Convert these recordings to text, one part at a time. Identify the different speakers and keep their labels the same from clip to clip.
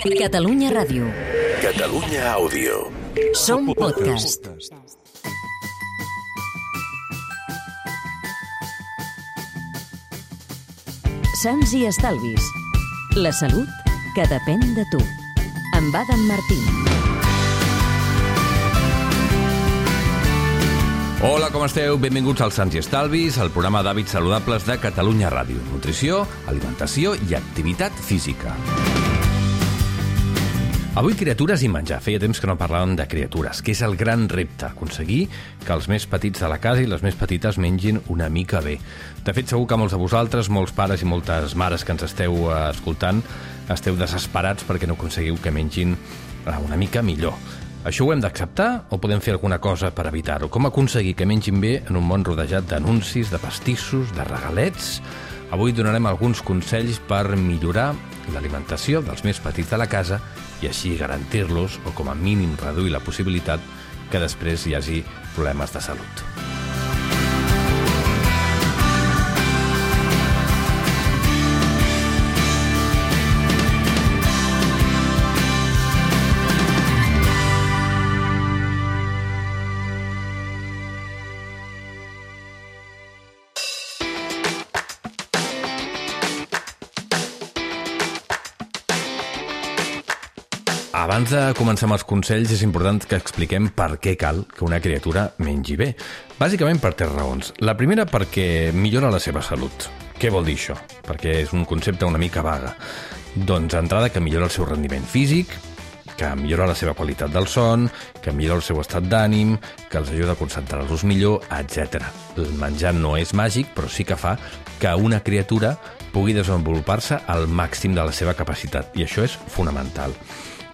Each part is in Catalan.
Speaker 1: Catalunya Ràdio.
Speaker 2: Catalunya Àudio.
Speaker 1: Som podcast. Sants i estalvis. La salut que depèn de tu. Amb Adam Martín.
Speaker 3: Hola, com esteu? Benvinguts als Sants i Estalvis, el programa d'hàbits saludables de Catalunya Ràdio. Nutrició, alimentació i activitat física. Avui criatures i menjar. Feia temps que no parlàvem de criatures, que és el gran repte, aconseguir que els més petits de la casa i les més petites mengin una mica bé. De fet, segur que molts de vosaltres, molts pares i moltes mares que ens esteu eh, escoltant, esteu desesperats perquè no aconseguiu que mengin eh, una mica millor. Això ho hem d'acceptar o podem fer alguna cosa per evitar-ho? Com aconseguir que mengin bé en un món rodejat d'anuncis, de pastissos, de regalets? Avui donarem alguns consells per millorar l'alimentació dels més petits de la casa i així garantir-los o com a mínim reduir la possibilitat que després hi hagi problemes de salut. Abans de començar amb els consells, és important que expliquem per què cal que una criatura mengi bé. Bàsicament per tres raons. La primera, perquè millora la seva salut. Què vol dir això? Perquè és un concepte una mica vaga. Doncs, entrada, que millora el seu rendiment físic, que millora la seva qualitat del son, que millora el seu estat d'ànim, que els ajuda a concentrar-los millor, etc. El menjar no és màgic, però sí que fa que una criatura pugui desenvolupar-se al màxim de la seva capacitat, i això és fonamental.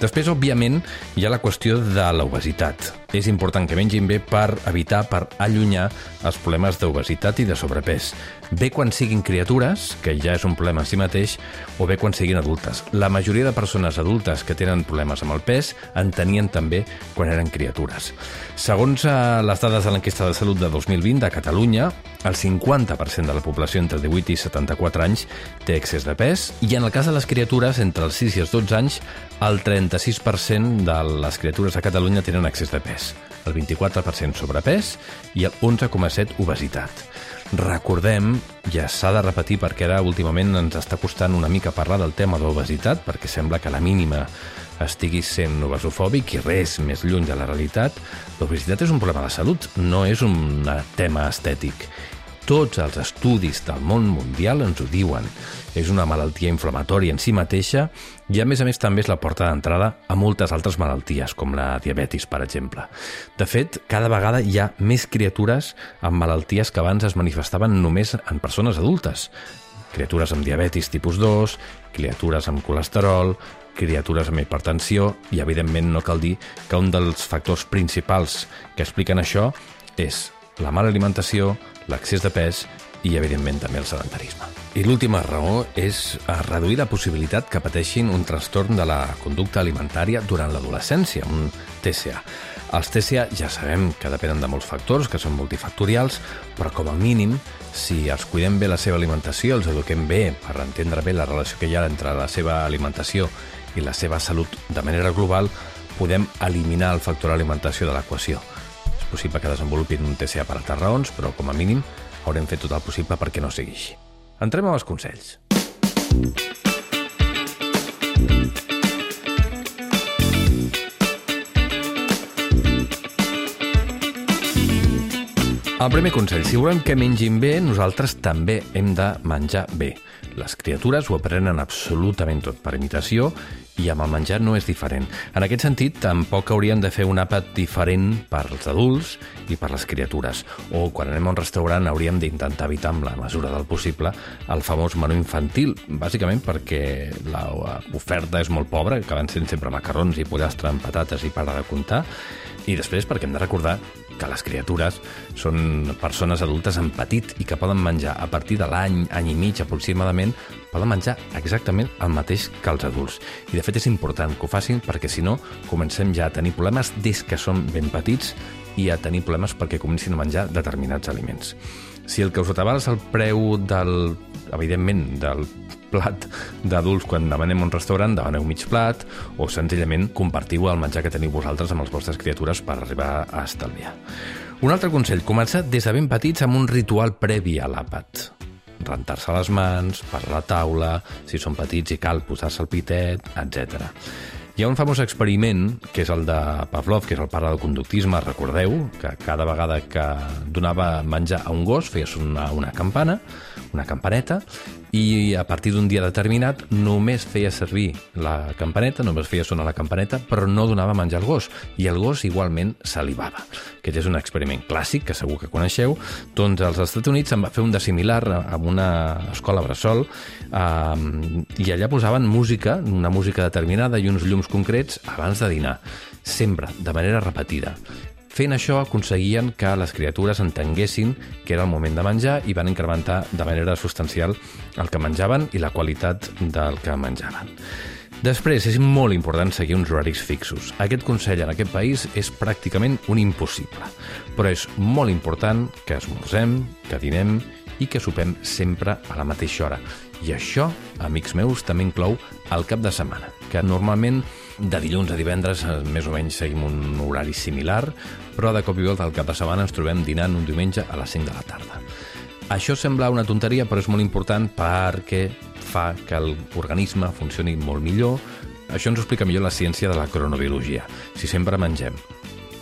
Speaker 3: Després, òbviament, hi ha la qüestió de l'obesitat. És important que mengin bé per evitar, per allunyar els problemes d'obesitat i de sobrepès. Bé quan siguin criatures, que ja és un problema en si mateix, o bé quan siguin adultes. La majoria de persones adultes que tenen problemes amb el pes en tenien també quan eren criatures. Segons eh, les dades de l'enquesta de salut de 2020 de Catalunya, el 50% de la població entre 18 i 74 anys té excés de pes i en el cas de les criatures entre els 6 i els 12 anys el 36% de les criatures a Catalunya tenen excés de pes, el 24% sobrepès i el 11,7% obesitat. Recordem, ja s'ha de repetir perquè ara últimament ens està costant una mica parlar del tema d'obesitat, perquè sembla que la mínima estigui sent obesofòbic i res més lluny de la realitat, l'obesitat és un problema de salut, no és un tema estètic. Tots els estudis del món mundial ens ho diuen. És una malaltia inflamatòria en si mateixa i, a més a més, també és la porta d'entrada a moltes altres malalties, com la diabetis, per exemple. De fet, cada vegada hi ha més criatures amb malalties que abans es manifestaven només en persones adultes. Criatures amb diabetis tipus 2, criatures amb colesterol, criatures amb hipertensió i, evidentment, no cal dir que un dels factors principals que expliquen això és la mala alimentació, l'accés de pes i, evidentment, també el sedentarisme. I l'última raó és a reduir la possibilitat que pateixin un trastorn de la conducta alimentària durant l'adolescència, un TCA. Els TCA ja sabem que depenen de molts factors, que són multifactorials, però com a mínim, si els cuidem bé la seva alimentació, els eduquem bé per entendre bé la relació que hi ha entre la seva alimentació i la seva salut de manera global, podem eliminar el factor alimentació de l'equació possible que desenvolupin un TCA per altres raons, però com a mínim haurem fet tot el possible perquè no sigui així. Entrem als consells. El primer consell, si volem que mengin bé, nosaltres també hem de menjar bé. Les criatures ho aprenen absolutament tot per imitació i amb el menjar no és diferent. En aquest sentit, tampoc hauríem de fer un àpat diferent per als adults i per les criatures. O quan anem a un restaurant hauríem d'intentar evitar amb la mesura del possible el famós menú infantil, bàsicament perquè l'oferta és molt pobra, van sent sempre macarrons i pollastre amb patates i para de comptar, i després perquè hem de recordar que les criatures són persones adultes en petit i que poden menjar a partir de l'any, any i mig aproximadament, poden menjar exactament el mateix que els adults. I de fet és important que ho facin perquè si no comencem ja a tenir problemes des que són ben petits i a tenir problemes perquè comencin a menjar determinats aliments. Si el que us atabala és el preu del, evidentment, del plat d'adults quan demanem un restaurant, demaneu mig plat o senzillament compartiu el menjar que teniu vosaltres amb les vostres criatures per arribar a estalviar. Un altre consell, començar des de ben petits amb un ritual previ a l'àpat. Rentar-se les mans, per la taula, si són petits i cal posar-se el pitet, etc. Hi ha un famós experiment, que és el de Pavlov, que és el pare del conductisme, recordeu, que cada vegada que donava menjar a un gos feia sonar una campana, una campaneta, i a partir d'un dia determinat només feia servir la campaneta, només feia sonar la campaneta, però no donava menjar al gos, i el gos igualment salivava. Aquest és un experiment clàssic que segur que coneixeu. Doncs als Estats Units se'n va fer un de similar amb una escola bressol eh, i allà posaven música, una música determinada i uns llums concrets abans de dinar, sempre, de manera repetida. Fent això aconseguien que les criatures entenguessin que era el moment de menjar i van incrementar de manera substancial el que menjaven i la qualitat del que menjaven. Després, és molt important seguir uns horaris fixos. Aquest consell en aquest país és pràcticament un impossible, però és molt important que esmorzem, que dinem i que sopem sempre a la mateixa hora. I això, amics meus, també inclou el cap de setmana, que normalment de dilluns a divendres eh, més o menys seguim un horari similar, però de cop i volta al cap de setmana ens trobem dinant un diumenge a les 5 de la tarda. Això sembla una tonteria, però és molt important perquè fa que l'organisme funcioni molt millor. Això ens ho explica millor la ciència de la cronobiologia. Si sempre mengem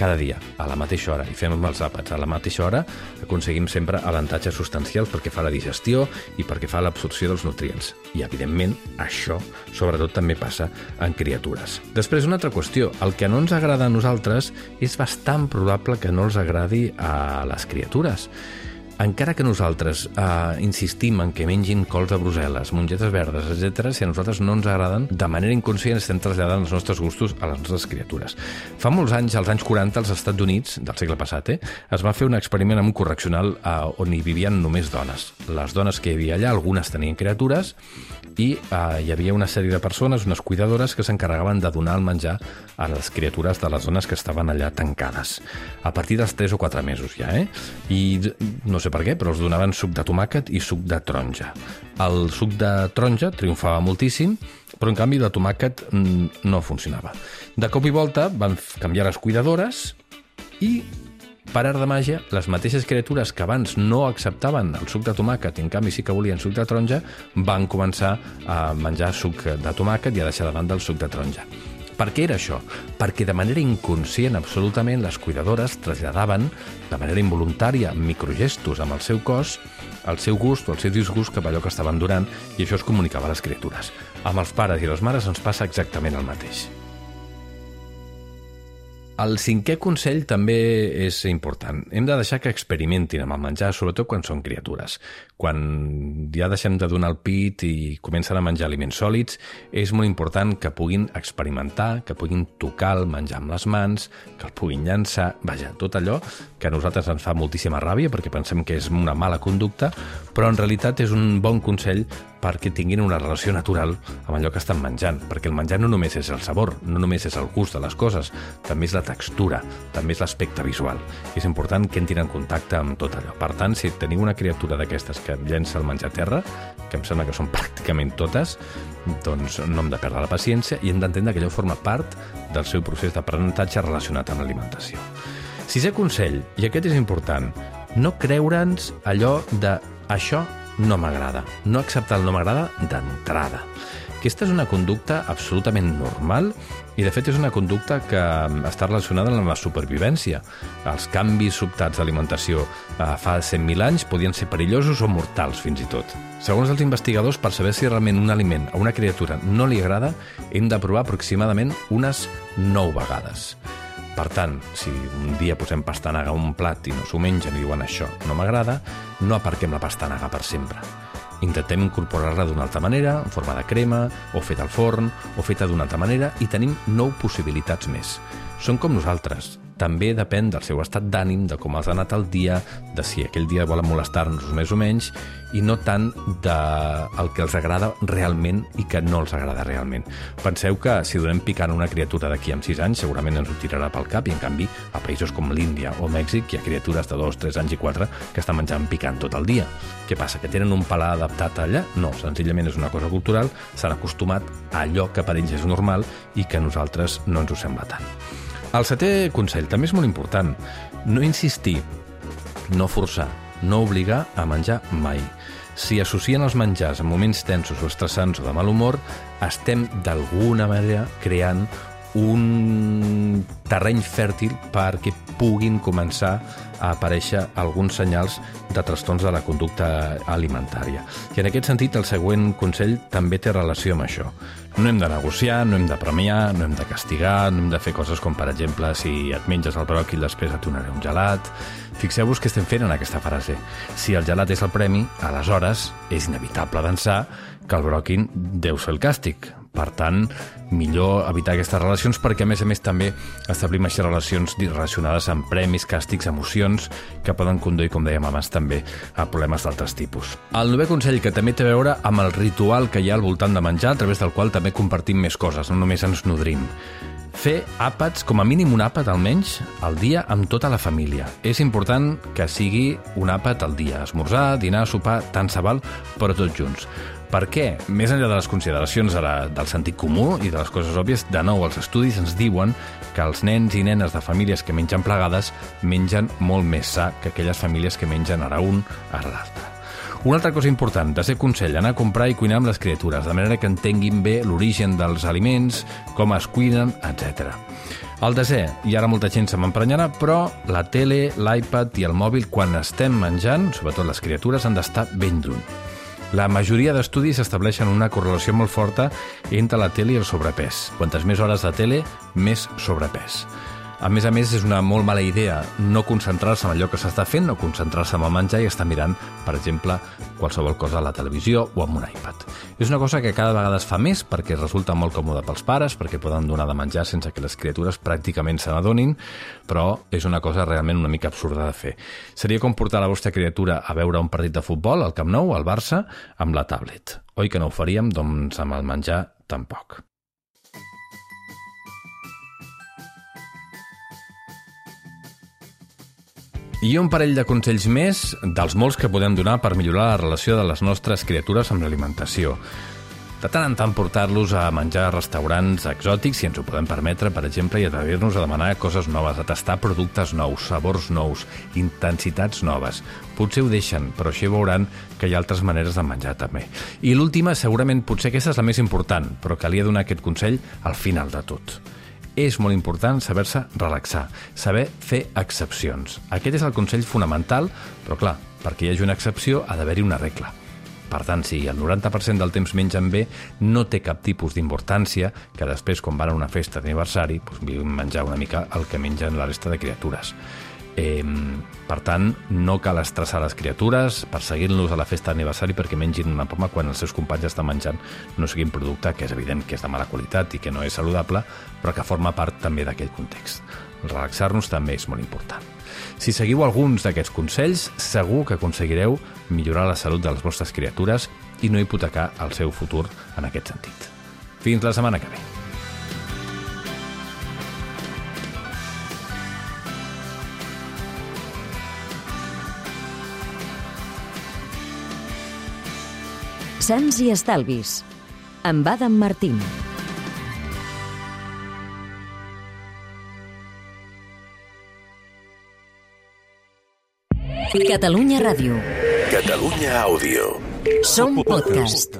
Speaker 3: cada dia, a la mateixa hora, i fem els àpats a la mateixa hora, aconseguim sempre avantatges substancials perquè fa la digestió i perquè fa l'absorció dels nutrients. I, evidentment, això sobretot també passa en criatures. Després, una altra qüestió. El que no ens agrada a nosaltres és bastant probable que no els agradi a les criatures encara que nosaltres eh, insistim en que mengin cols de Brussel·les, mongetes verdes, etc., si a nosaltres no ens agraden, de manera inconscient estem traslladant els nostres gustos a les nostres criatures. Fa molts anys, als anys 40, als Estats Units, del segle passat, eh, es va fer un experiment amb un correccional eh, on hi vivien només dones. Les dones que hi havia allà, algunes tenien criatures, i eh, hi havia una sèrie de persones, unes cuidadores, que s'encarregaven de donar el menjar a les criatures de les dones que estaven allà tancades. A partir dels 3 o 4 mesos ja, eh? I no sé per què, però els donaven suc de tomàquet i suc de taronja. El suc de taronja triomfava moltíssim, però en canvi de tomàquet mm, no funcionava. De cop i volta van canviar les cuidadores i per art de màgia, les mateixes criatures que abans no acceptaven el suc de tomàquet i en canvi sí que volien suc de taronja, van començar a menjar suc de tomàquet i a deixar de banda el suc de taronja. Per què era això? Perquè de manera inconscient absolutament les cuidadores traslladaven de manera involuntària microgestos amb el seu cos el seu gust o el seu disgust cap allò que estaven durant i això es comunicava a les criatures. Amb els pares i les mares ens passa exactament el mateix. El cinquè consell també és important. Hem de deixar que experimentin amb el menjar, sobretot quan són criatures. Quan ja deixem de donar el pit i comencen a menjar aliments sòlids, és molt important que puguin experimentar, que puguin tocar el menjar amb les mans, que el puguin llançar... Vaja, tot allò que a nosaltres ens fa moltíssima ràbia perquè pensem que és una mala conducta, però en realitat és un bon consell perquè tinguin una relació natural amb allò que estan menjant, perquè el menjar no només és el sabor, no només és el gust de les coses, també és la textura, també és l'aspecte visual. I és important que entrin en contacte amb tot allò. Per tant, si teniu una criatura d'aquestes que llença el menjar a terra, que em sembla que són pràcticament totes, doncs no hem de perdre la paciència i hem d'entendre que allò forma part del seu procés d'aprenentatge relacionat amb l'alimentació. Sisè consell, i aquest és important, no creure'ns allò de això no m'agrada. No acceptar el no m'agrada d'entrada. Aquesta és una conducta absolutament normal i, de fet, és una conducta que està relacionada amb la supervivència. Els canvis sobtats d'alimentació eh, fa 100.000 anys podien ser perillosos o mortals, fins i tot. Segons els investigadors, per saber si realment un aliment a una criatura no li agrada, hem de provar aproximadament unes 9 vegades. Per tant, si un dia posem pastanaga a un plat i no s'ho mengen i diuen això no m'agrada, no aparquem la pastanaga per sempre. Intentem incorporar-la d'una altra manera, en forma de crema, o feta al forn, o feta d'una altra manera, i tenim nou possibilitats més. Són com nosaltres. També depèn del seu estat d'ànim, de com els ha anat el dia, de si aquell dia volen molestar-nos més o menys, i no tant de el que els agrada realment i que no els agrada realment. Penseu que si donem picant una criatura d'aquí amb 6 anys, segurament ens ho tirarà pel cap, i en canvi, a països com l'Índia o Mèxic hi ha criatures de 2, 3 anys i 4 que estan menjant picant tot el dia. Què passa, que tenen un paladar adaptat allà? No, senzillament és una cosa cultural, s'han acostumat a allò que per ells és normal i que a nosaltres no ens ho sembla tant. El setè consell també és molt important. No insistir, no forçar, no obligar a menjar mai. Si associen els menjars a moments tensos o estressants o de mal humor, estem d'alguna manera creant un terreny fèrtil perquè puguin començar a aparèixer alguns senyals de trastorns de la conducta alimentària. I en aquest sentit, el següent consell també té relació amb això. No hem de negociar, no hem de premiar, no hem de castigar, no hem de fer coses com, per exemple, si et menges el bròquil, després et donaré un gelat. Fixeu-vos què estem fent en aquesta frase. Si el gelat és el premi, aleshores és inevitable d'ençà que el bròquil deu ser el càstig. Per tant, millor evitar aquestes relacions perquè, a més a més, també establim així relacions relacionades amb premis, càstigs, emocions, que poden conduir, com dèiem abans, també a problemes d'altres tipus. El novè consell que també té a veure amb el ritual que hi ha al voltant de menjar, a través del qual també compartim més coses, no només ens nodrim fer àpats, com a mínim un àpat almenys, al dia amb tota la família. És important que sigui un àpat al dia, esmorzar, dinar, sopar, tant se val, però tots junts. Per què? Més enllà de les consideracions de la, del sentit comú i de les coses òbvies, de nou, els estudis ens diuen que els nens i nenes de famílies que mengen plegades mengen molt més sa que aquelles famílies que mengen ara un, ara l'altre. Una altra cosa important, de ser consell, anar a comprar i cuinar amb les criatures, de manera que entenguin bé l'origen dels aliments, com es cuinen, etc. El desè, i ara molta gent se m'emprenyarà, però la tele, l'iPad i el mòbil, quan estem menjant, sobretot les criatures, han d'estar ben lluny. La majoria d'estudis estableixen una correlació molt forta entre la tele i el sobrepès. Quantes més hores de tele, més sobrepès. A més a més, és una molt mala idea no concentrar-se en allò que s'està fent, no concentrar-se en el menjar i estar mirant, per exemple, qualsevol cosa a la televisió o amb un iPad. És una cosa que cada vegada es fa més perquè resulta molt còmode pels pares, perquè poden donar de menjar sense que les criatures pràcticament se n'adonin, però és una cosa realment una mica absurda de fer. Seria com portar la vostra criatura a veure un partit de futbol al Camp Nou, al Barça, amb la tablet. Oi que no ho faríem? Doncs amb el menjar tampoc. I un parell de consells més dels molts que podem donar per millorar la relació de les nostres criatures amb l'alimentació. De tant en tant portar-los a menjar a restaurants exòtics, si ens ho podem permetre, per exemple, i atrevir-nos a demanar coses noves, a tastar productes nous, sabors nous, intensitats noves. Potser ho deixen, però així veuran que hi ha altres maneres de menjar també. I l'última, segurament, potser aquesta és la més important, però calia donar aquest consell al final de tot és molt important saber-se relaxar, saber fer excepcions. Aquest és el consell fonamental, però clar, perquè hi hagi una excepció ha d'haver-hi una regla. Per tant, si el 90% del temps mengen bé, no té cap tipus d'importància que després, quan van a una festa d'aniversari, doncs, menjar una mica el que mengen la resta de criatures. Eh, per tant, no cal estressar les criatures perseguint-los a la festa d'aniversari perquè mengin una poma quan els seus companys estan menjant no sigui un producte que és evident que és de mala qualitat i que no és saludable, però que forma part també d'aquell context. Relaxar-nos també és molt important. Si seguiu alguns d'aquests consells, segur que aconseguireu millorar la salut de les vostres criatures i no hipotecar el seu futur en aquest sentit. Fins la setmana que ve.
Speaker 1: Sants i Estalvis, amb Adam Martín. Catalunya Ràdio.
Speaker 2: Catalunya Àudio.
Speaker 1: Som podcast.